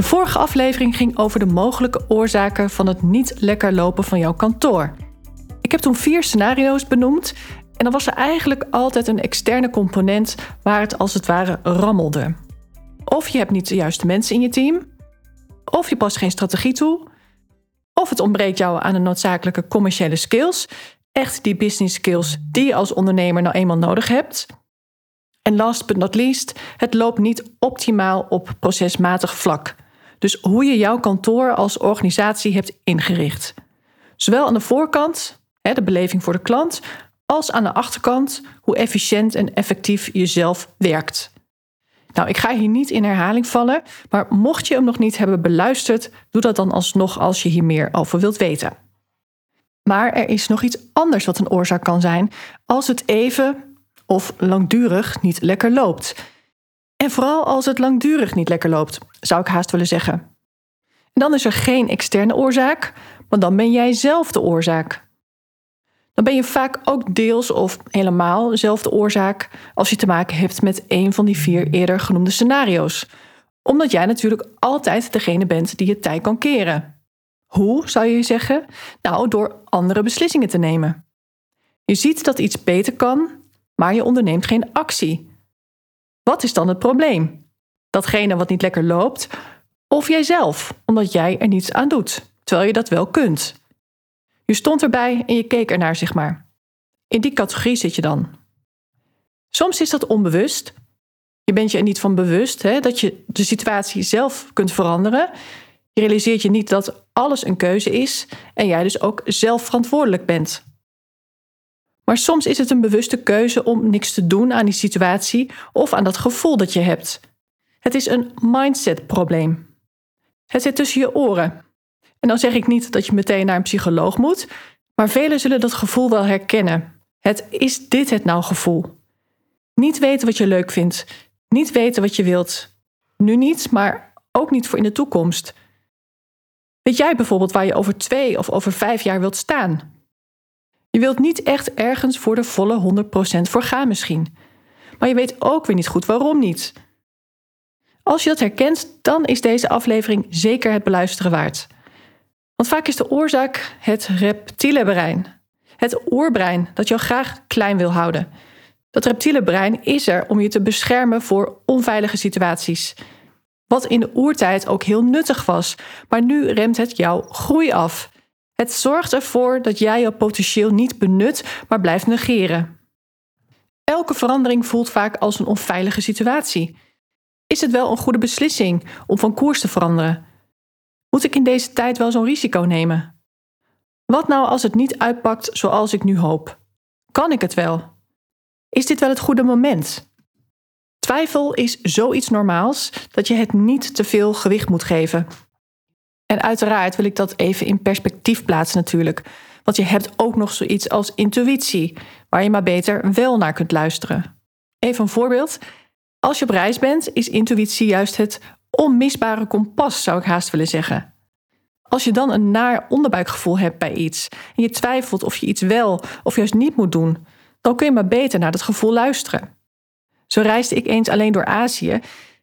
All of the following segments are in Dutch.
De vorige aflevering ging over de mogelijke oorzaken van het niet lekker lopen van jouw kantoor. Ik heb toen vier scenario's benoemd en dan was er eigenlijk altijd een externe component waar het als het ware rammelde. Of je hebt niet de juiste mensen in je team, of je past geen strategie toe, of het ontbreekt jou aan de noodzakelijke commerciële skills, echt die business skills die je als ondernemer nou eenmaal nodig hebt. En last but not least, het loopt niet optimaal op procesmatig vlak. Dus hoe je jouw kantoor als organisatie hebt ingericht. Zowel aan de voorkant, de beleving voor de klant, als aan de achterkant hoe efficiënt en effectief je zelf werkt. Nou, ik ga hier niet in herhaling vallen, maar mocht je hem nog niet hebben beluisterd, doe dat dan alsnog als je hier meer over wilt weten. Maar er is nog iets anders wat een oorzaak kan zijn als het even of langdurig niet lekker loopt. En vooral als het langdurig niet lekker loopt, zou ik haast willen zeggen. En dan is er geen externe oorzaak, maar dan ben jij zelf de oorzaak. Dan ben je vaak ook deels of helemaal dezelfde oorzaak als je te maken hebt met een van die vier eerder genoemde scenario's. Omdat jij natuurlijk altijd degene bent die het tij kan keren. Hoe zou je zeggen? Nou, door andere beslissingen te nemen. Je ziet dat iets beter kan, maar je onderneemt geen actie. Wat is dan het probleem? Datgene wat niet lekker loopt, of jijzelf, omdat jij er niets aan doet, terwijl je dat wel kunt. Je stond erbij en je keek ernaar, zeg maar. In die categorie zit je dan. Soms is dat onbewust. Je bent je er niet van bewust hè, dat je de situatie zelf kunt veranderen. Je realiseert je niet dat alles een keuze is en jij dus ook zelf verantwoordelijk bent. Maar soms is het een bewuste keuze om niks te doen aan die situatie of aan dat gevoel dat je hebt. Het is een mindset-probleem. Het zit tussen je oren. En dan zeg ik niet dat je meteen naar een psycholoog moet, maar velen zullen dat gevoel wel herkennen. Het is dit het nou gevoel. Niet weten wat je leuk vindt, niet weten wat je wilt. Nu niet, maar ook niet voor in de toekomst. Weet jij bijvoorbeeld waar je over twee of over vijf jaar wilt staan? Je wilt niet echt ergens voor de volle 100% voor gaan misschien. Maar je weet ook weer niet goed waarom niet. Als je dat herkent, dan is deze aflevering zeker het beluisteren waard. Want vaak is de oorzaak het reptiele brein. Het oerbrein dat jou graag klein wil houden. Dat reptiele brein is er om je te beschermen voor onveilige situaties. Wat in de oertijd ook heel nuttig was, maar nu remt het jouw groei af. Het zorgt ervoor dat jij je potentieel niet benut, maar blijft negeren. Elke verandering voelt vaak als een onveilige situatie. Is het wel een goede beslissing om van koers te veranderen? Moet ik in deze tijd wel zo'n risico nemen? Wat nou als het niet uitpakt zoals ik nu hoop? Kan ik het wel? Is dit wel het goede moment? Twijfel is zoiets normaals dat je het niet te veel gewicht moet geven. En uiteraard wil ik dat even in perspectief plaatsen natuurlijk. Want je hebt ook nog zoiets als intuïtie, waar je maar beter wel naar kunt luisteren. Even een voorbeeld. Als je op reis bent, is intuïtie juist het onmisbare kompas, zou ik haast willen zeggen. Als je dan een naar onderbuikgevoel hebt bij iets en je twijfelt of je iets wel of juist niet moet doen, dan kun je maar beter naar dat gevoel luisteren. Zo reisde ik eens alleen door Azië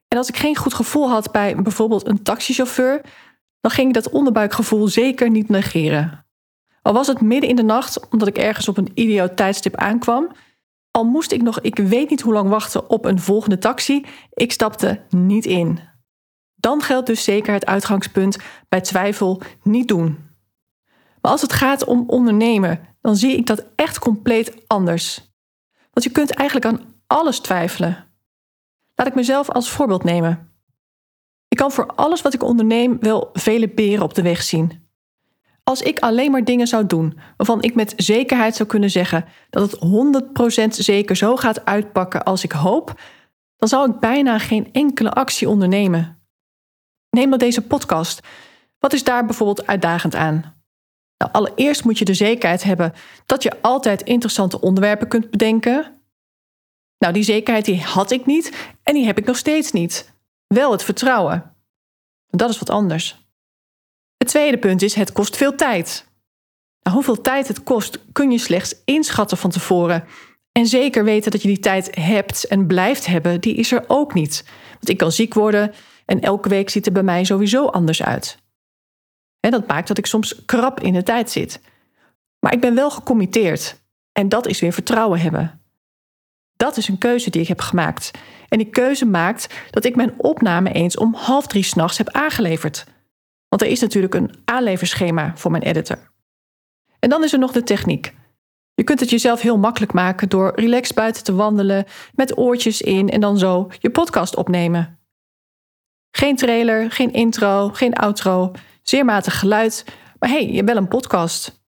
en als ik geen goed gevoel had bij bijvoorbeeld een taxichauffeur, dan ging ik dat onderbuikgevoel zeker niet negeren. Al was het midden in de nacht, omdat ik ergens op een idioot tijdstip aankwam, al moest ik nog ik weet niet hoe lang wachten op een volgende taxi, ik stapte niet in. Dan geldt dus zeker het uitgangspunt bij twijfel niet doen. Maar als het gaat om ondernemen, dan zie ik dat echt compleet anders. Want je kunt eigenlijk aan alles twijfelen. Laat ik mezelf als voorbeeld nemen. Ik kan voor alles wat ik onderneem wel vele beren op de weg zien. Als ik alleen maar dingen zou doen waarvan ik met zekerheid zou kunnen zeggen dat het 100% zeker zo gaat uitpakken als ik hoop, dan zou ik bijna geen enkele actie ondernemen. Neem dan deze podcast. Wat is daar bijvoorbeeld uitdagend aan? Nou, allereerst moet je de zekerheid hebben dat je altijd interessante onderwerpen kunt bedenken. Nou, die zekerheid die had ik niet en die heb ik nog steeds niet. Wel het vertrouwen. Dat is wat anders. Het tweede punt is: het kost veel tijd. Nou, hoeveel tijd het kost kun je slechts inschatten van tevoren. En zeker weten dat je die tijd hebt en blijft hebben, die is er ook niet. Want ik kan ziek worden en elke week ziet er bij mij sowieso anders uit. En dat maakt dat ik soms krap in de tijd zit. Maar ik ben wel gecommitteerd. En dat is weer vertrouwen hebben. Dat is een keuze die ik heb gemaakt. En die keuze maakt dat ik mijn opname eens om half drie s'nachts heb aangeleverd. Want er is natuurlijk een aanleverschema voor mijn editor. En dan is er nog de techniek. Je kunt het jezelf heel makkelijk maken door relaxed buiten te wandelen, met oortjes in en dan zo je podcast opnemen. Geen trailer, geen intro, geen outro, zeer matig geluid, maar hey, je hebt wel een podcast.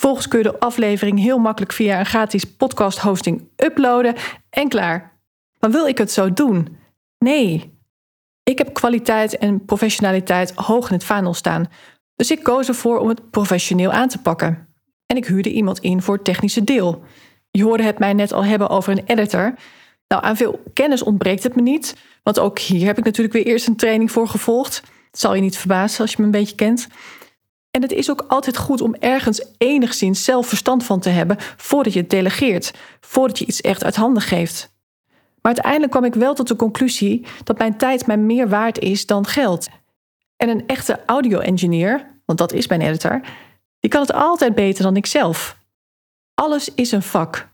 Vervolgens kun je de aflevering heel makkelijk via een gratis podcast hosting uploaden en klaar. Maar wil ik het zo doen? Nee. Ik heb kwaliteit en professionaliteit hoog in het vaandel staan. Dus ik koos ervoor om het professioneel aan te pakken. En ik huurde iemand in voor het technische deel. Je hoorde het mij net al hebben over een editor. Nou, aan veel kennis ontbreekt het me niet. Want ook hier heb ik natuurlijk weer eerst een training voor gevolgd. Zal je niet verbazen als je me een beetje kent. En het is ook altijd goed om ergens enigszins zelf verstand van te hebben voordat je het delegeert, voordat je iets echt uit handen geeft. Maar uiteindelijk kwam ik wel tot de conclusie dat mijn tijd mij meer waard is dan geld. En een echte audio-engineer, want dat is mijn editor, die kan het altijd beter dan ik zelf. Alles is een vak.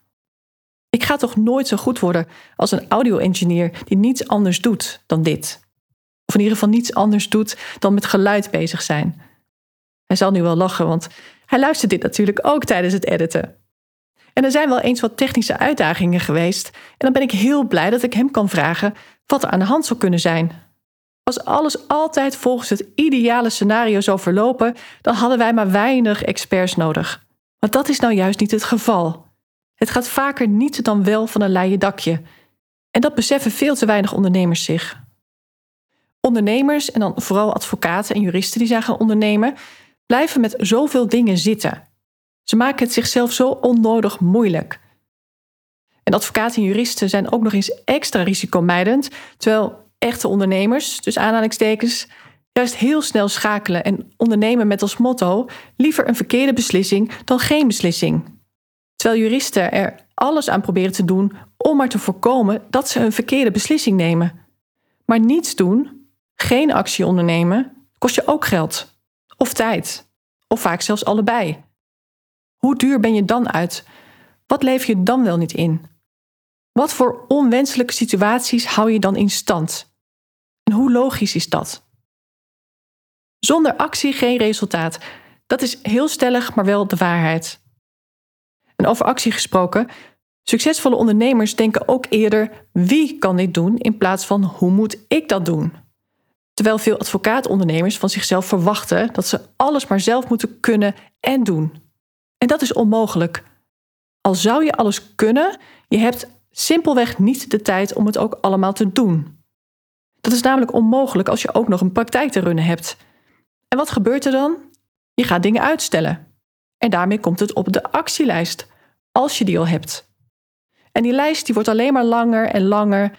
Ik ga toch nooit zo goed worden als een audio-engineer die niets anders doet dan dit. Of in ieder geval niets anders doet dan met geluid bezig zijn. Hij zal nu wel lachen, want hij luistert dit natuurlijk ook tijdens het editen. En er zijn wel eens wat technische uitdagingen geweest. En dan ben ik heel blij dat ik hem kan vragen wat er aan de hand zou kunnen zijn. Als alles altijd volgens het ideale scenario zou verlopen, dan hadden wij maar weinig experts nodig. Maar dat is nou juist niet het geval. Het gaat vaker niet dan wel van een leien dakje. En dat beseffen veel te weinig ondernemers zich. Ondernemers, en dan vooral advocaten en juristen die zijn gaan ondernemen, blijven met zoveel dingen zitten. Ze maken het zichzelf zo onnodig moeilijk. En advocaten en juristen zijn ook nog eens extra risicomijdend, terwijl echte ondernemers, dus aanhalingstekens, juist heel snel schakelen en ondernemen met als motto liever een verkeerde beslissing dan geen beslissing. Terwijl juristen er alles aan proberen te doen om maar te voorkomen dat ze een verkeerde beslissing nemen. Maar niets doen, geen actie ondernemen, kost je ook geld. Of tijd. Of vaak zelfs allebei. Hoe duur ben je dan uit? Wat leef je dan wel niet in? Wat voor onwenselijke situaties hou je dan in stand? En hoe logisch is dat? Zonder actie geen resultaat. Dat is heel stellig, maar wel de waarheid. En over actie gesproken, succesvolle ondernemers denken ook eerder wie kan dit doen in plaats van hoe moet ik dat doen. Terwijl veel advocaatondernemers van zichzelf verwachten dat ze alles maar zelf moeten kunnen en doen. En dat is onmogelijk. Al zou je alles kunnen, je hebt simpelweg niet de tijd om het ook allemaal te doen. Dat is namelijk onmogelijk als je ook nog een praktijk te runnen hebt. En wat gebeurt er dan? Je gaat dingen uitstellen. En daarmee komt het op de actielijst, als je die al hebt. En die lijst die wordt alleen maar langer en langer.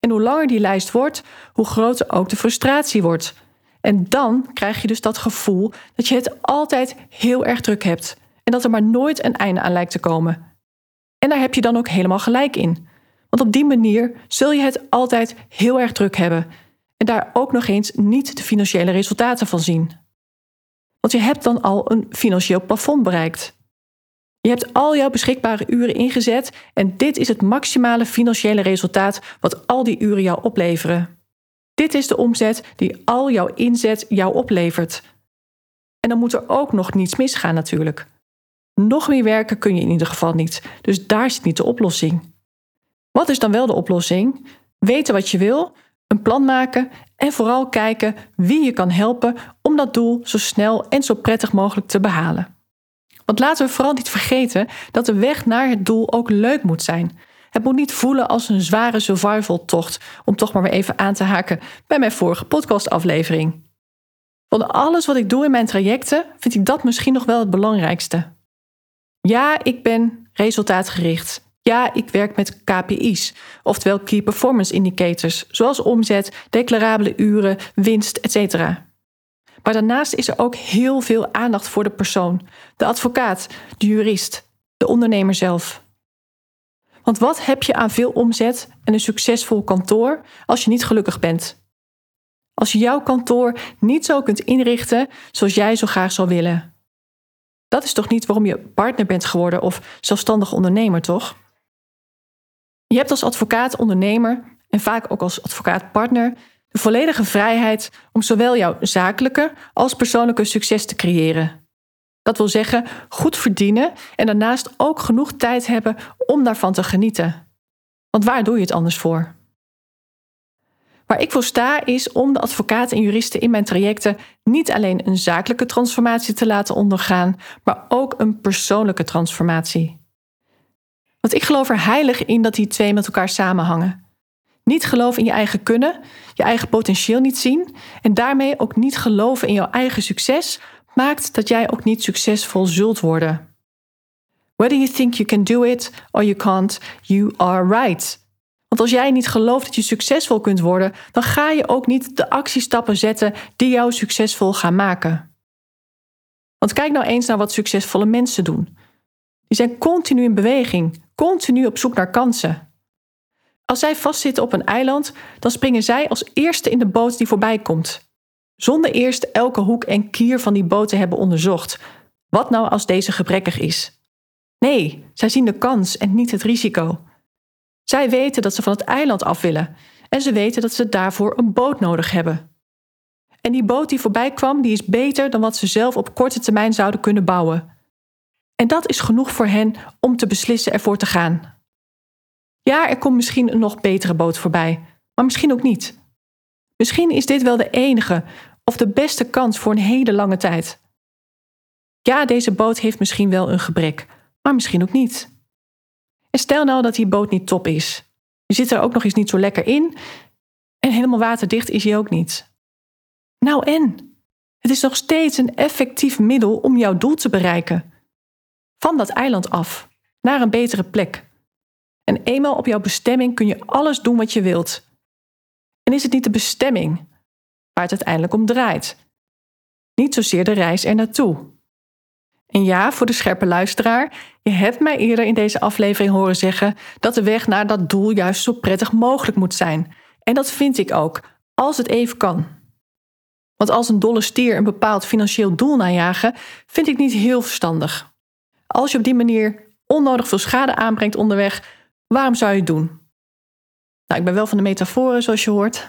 En hoe langer die lijst wordt, hoe groter ook de frustratie wordt. En dan krijg je dus dat gevoel dat je het altijd heel erg druk hebt en dat er maar nooit een einde aan lijkt te komen. En daar heb je dan ook helemaal gelijk in. Want op die manier zul je het altijd heel erg druk hebben en daar ook nog eens niet de financiële resultaten van zien. Want je hebt dan al een financieel plafond bereikt. Je hebt al jouw beschikbare uren ingezet en dit is het maximale financiële resultaat wat al die uren jou opleveren. Dit is de omzet die al jouw inzet jou oplevert. En dan moet er ook nog niets misgaan natuurlijk. Nog meer werken kun je in ieder geval niet, dus daar zit niet de oplossing. Wat is dan wel de oplossing? Weten wat je wil, een plan maken en vooral kijken wie je kan helpen om dat doel zo snel en zo prettig mogelijk te behalen. Want laten we vooral niet vergeten dat de weg naar het doel ook leuk moet zijn. Het moet niet voelen als een zware survival-tocht, om toch maar weer even aan te haken bij mijn vorige podcastaflevering. Van alles wat ik doe in mijn trajecten, vind ik dat misschien nog wel het belangrijkste. Ja, ik ben resultaatgericht. Ja, ik werk met KPI's, oftewel Key Performance Indicators, zoals omzet, declarabele uren, winst, etc. Maar daarnaast is er ook heel veel aandacht voor de persoon, de advocaat, de jurist, de ondernemer zelf. Want wat heb je aan veel omzet en een succesvol kantoor als je niet gelukkig bent? Als je jouw kantoor niet zo kunt inrichten zoals jij zo graag zou willen. Dat is toch niet waarom je partner bent geworden of zelfstandig ondernemer, toch? Je hebt als advocaat-ondernemer en vaak ook als advocaat-partner de volledige vrijheid om zowel jouw zakelijke als persoonlijke succes te creëren. Dat wil zeggen, goed verdienen en daarnaast ook genoeg tijd hebben om daarvan te genieten. Want waar doe je het anders voor? Waar ik voor sta is om de advocaten en juristen in mijn trajecten niet alleen een zakelijke transformatie te laten ondergaan, maar ook een persoonlijke transformatie. Want ik geloof er heilig in dat die twee met elkaar samenhangen. Niet geloven in je eigen kunnen, je eigen potentieel niet zien en daarmee ook niet geloven in jouw eigen succes, maakt dat jij ook niet succesvol zult worden. Whether you think you can do it or you can't, you are right. Want als jij niet gelooft dat je succesvol kunt worden, dan ga je ook niet de actiestappen zetten die jou succesvol gaan maken. Want kijk nou eens naar wat succesvolle mensen doen. Die zijn continu in beweging, continu op zoek naar kansen. Als zij vastzitten op een eiland, dan springen zij als eerste in de boot die voorbij komt. Zonder eerst elke hoek en kier van die boot te hebben onderzocht. Wat nou als deze gebrekkig is? Nee, zij zien de kans en niet het risico. Zij weten dat ze van het eiland af willen en ze weten dat ze daarvoor een boot nodig hebben. En die boot die voorbij kwam, die is beter dan wat ze zelf op korte termijn zouden kunnen bouwen. En dat is genoeg voor hen om te beslissen ervoor te gaan. Ja, er komt misschien een nog betere boot voorbij, maar misschien ook niet. Misschien is dit wel de enige of de beste kans voor een hele lange tijd. Ja, deze boot heeft misschien wel een gebrek, maar misschien ook niet. En stel nou dat die boot niet top is. Je zit er ook nog eens niet zo lekker in en helemaal waterdicht is hij ook niet. Nou en? Het is nog steeds een effectief middel om jouw doel te bereiken. Van dat eiland af, naar een betere plek. En eenmaal op jouw bestemming kun je alles doen wat je wilt. En is het niet de bestemming waar het uiteindelijk om draait? Niet zozeer de reis er naartoe. En ja, voor de scherpe luisteraar, je hebt mij eerder in deze aflevering horen zeggen dat de weg naar dat doel juist zo prettig mogelijk moet zijn. En dat vind ik ook, als het even kan. Want als een dolle stier een bepaald financieel doel najagen, vind ik niet heel verstandig. Als je op die manier onnodig veel schade aanbrengt onderweg, waarom zou je het doen? Nou, ik ben wel van de metaforen, zoals je hoort.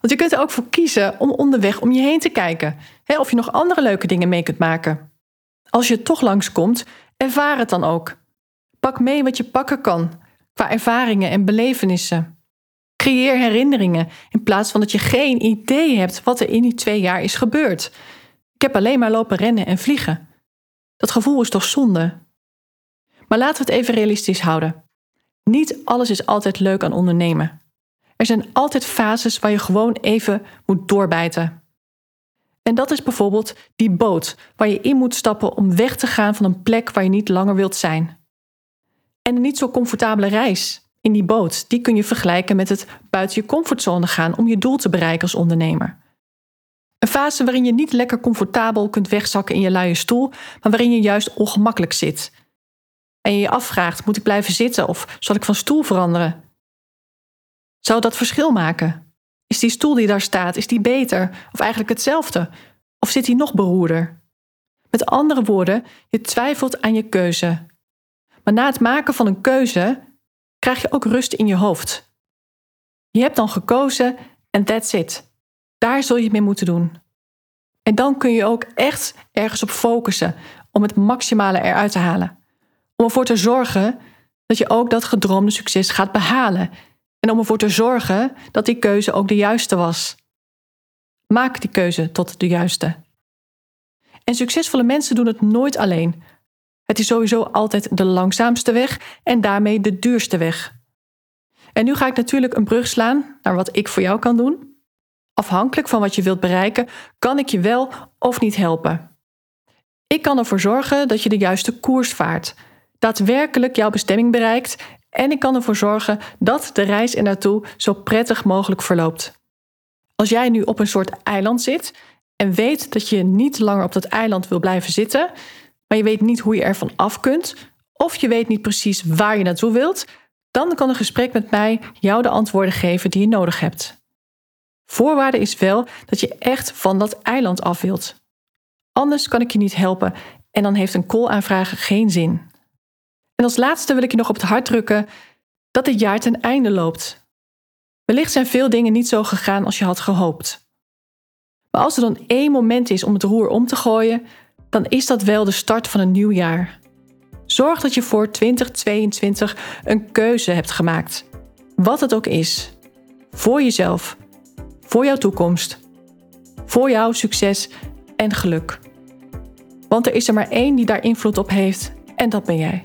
Want je kunt er ook voor kiezen om onderweg om je heen te kijken. Hè, of je nog andere leuke dingen mee kunt maken. Als je toch langskomt, ervaar het dan ook. Pak mee wat je pakken kan, qua ervaringen en belevenissen. Creëer herinneringen in plaats van dat je geen idee hebt wat er in die twee jaar is gebeurd. Ik heb alleen maar lopen rennen en vliegen. Dat gevoel is toch zonde? Maar laten we het even realistisch houden. Niet alles is altijd leuk aan ondernemen. Er zijn altijd fases waar je gewoon even moet doorbijten. En dat is bijvoorbeeld die boot waar je in moet stappen om weg te gaan van een plek waar je niet langer wilt zijn. En een niet zo comfortabele reis in die boot, die kun je vergelijken met het buiten je comfortzone gaan om je doel te bereiken als ondernemer. Een fase waarin je niet lekker comfortabel kunt wegzakken in je luie stoel, maar waarin je juist ongemakkelijk zit. En je je afvraagt: moet ik blijven zitten of zal ik van stoel veranderen? Zou dat verschil maken? Is die stoel die daar staat, is die beter of eigenlijk hetzelfde? Of zit die nog beroerder? Met andere woorden, je twijfelt aan je keuze. Maar na het maken van een keuze krijg je ook rust in je hoofd. Je hebt dan gekozen en that's it. Daar zul je het mee moeten doen. En dan kun je ook echt ergens op focussen om het maximale eruit te halen. Om ervoor te zorgen dat je ook dat gedroomde succes gaat behalen en om ervoor te zorgen dat die keuze ook de juiste was. Maak die keuze tot de juiste. En succesvolle mensen doen het nooit alleen. Het is sowieso altijd de langzaamste weg en daarmee de duurste weg. En nu ga ik natuurlijk een brug slaan naar wat ik voor jou kan doen. Afhankelijk van wat je wilt bereiken, kan ik je wel of niet helpen. Ik kan ervoor zorgen dat je de juiste koers vaart, daadwerkelijk jouw bestemming bereikt en ik kan ervoor zorgen dat de reis er naartoe zo prettig mogelijk verloopt. Als jij nu op een soort eiland zit en weet dat je niet langer op dat eiland wil blijven zitten, maar je weet niet hoe je ervan af kunt, of je weet niet precies waar je naartoe wilt, dan kan een gesprek met mij jou de antwoorden geven die je nodig hebt. Voorwaarde is wel dat je echt van dat eiland af wilt. Anders kan ik je niet helpen en dan heeft een call aanvragen geen zin. En als laatste wil ik je nog op het hart drukken dat dit jaar ten einde loopt. Wellicht zijn veel dingen niet zo gegaan als je had gehoopt. Maar als er dan één moment is om het roer om te gooien, dan is dat wel de start van een nieuw jaar. Zorg dat je voor 2022 een keuze hebt gemaakt. Wat het ook is. Voor jezelf. Voor jouw toekomst. Voor jouw succes en geluk. Want er is er maar één die daar invloed op heeft en dat ben jij.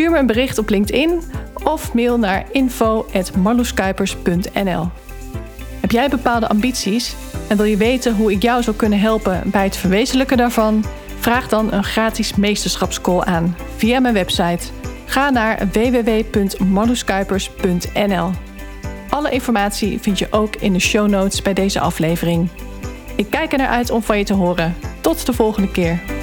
Stuur me een bericht op LinkedIn of mail naar info.marloeskuipers.nl. Heb jij bepaalde ambities en wil je weten hoe ik jou zou kunnen helpen bij het verwezenlijken daarvan? Vraag dan een gratis meesterschapscall aan via mijn website. Ga naar www.marloeskuipers.nl. Alle informatie vind je ook in de show notes bij deze aflevering. Ik kijk er naar uit om van je te horen. Tot de volgende keer.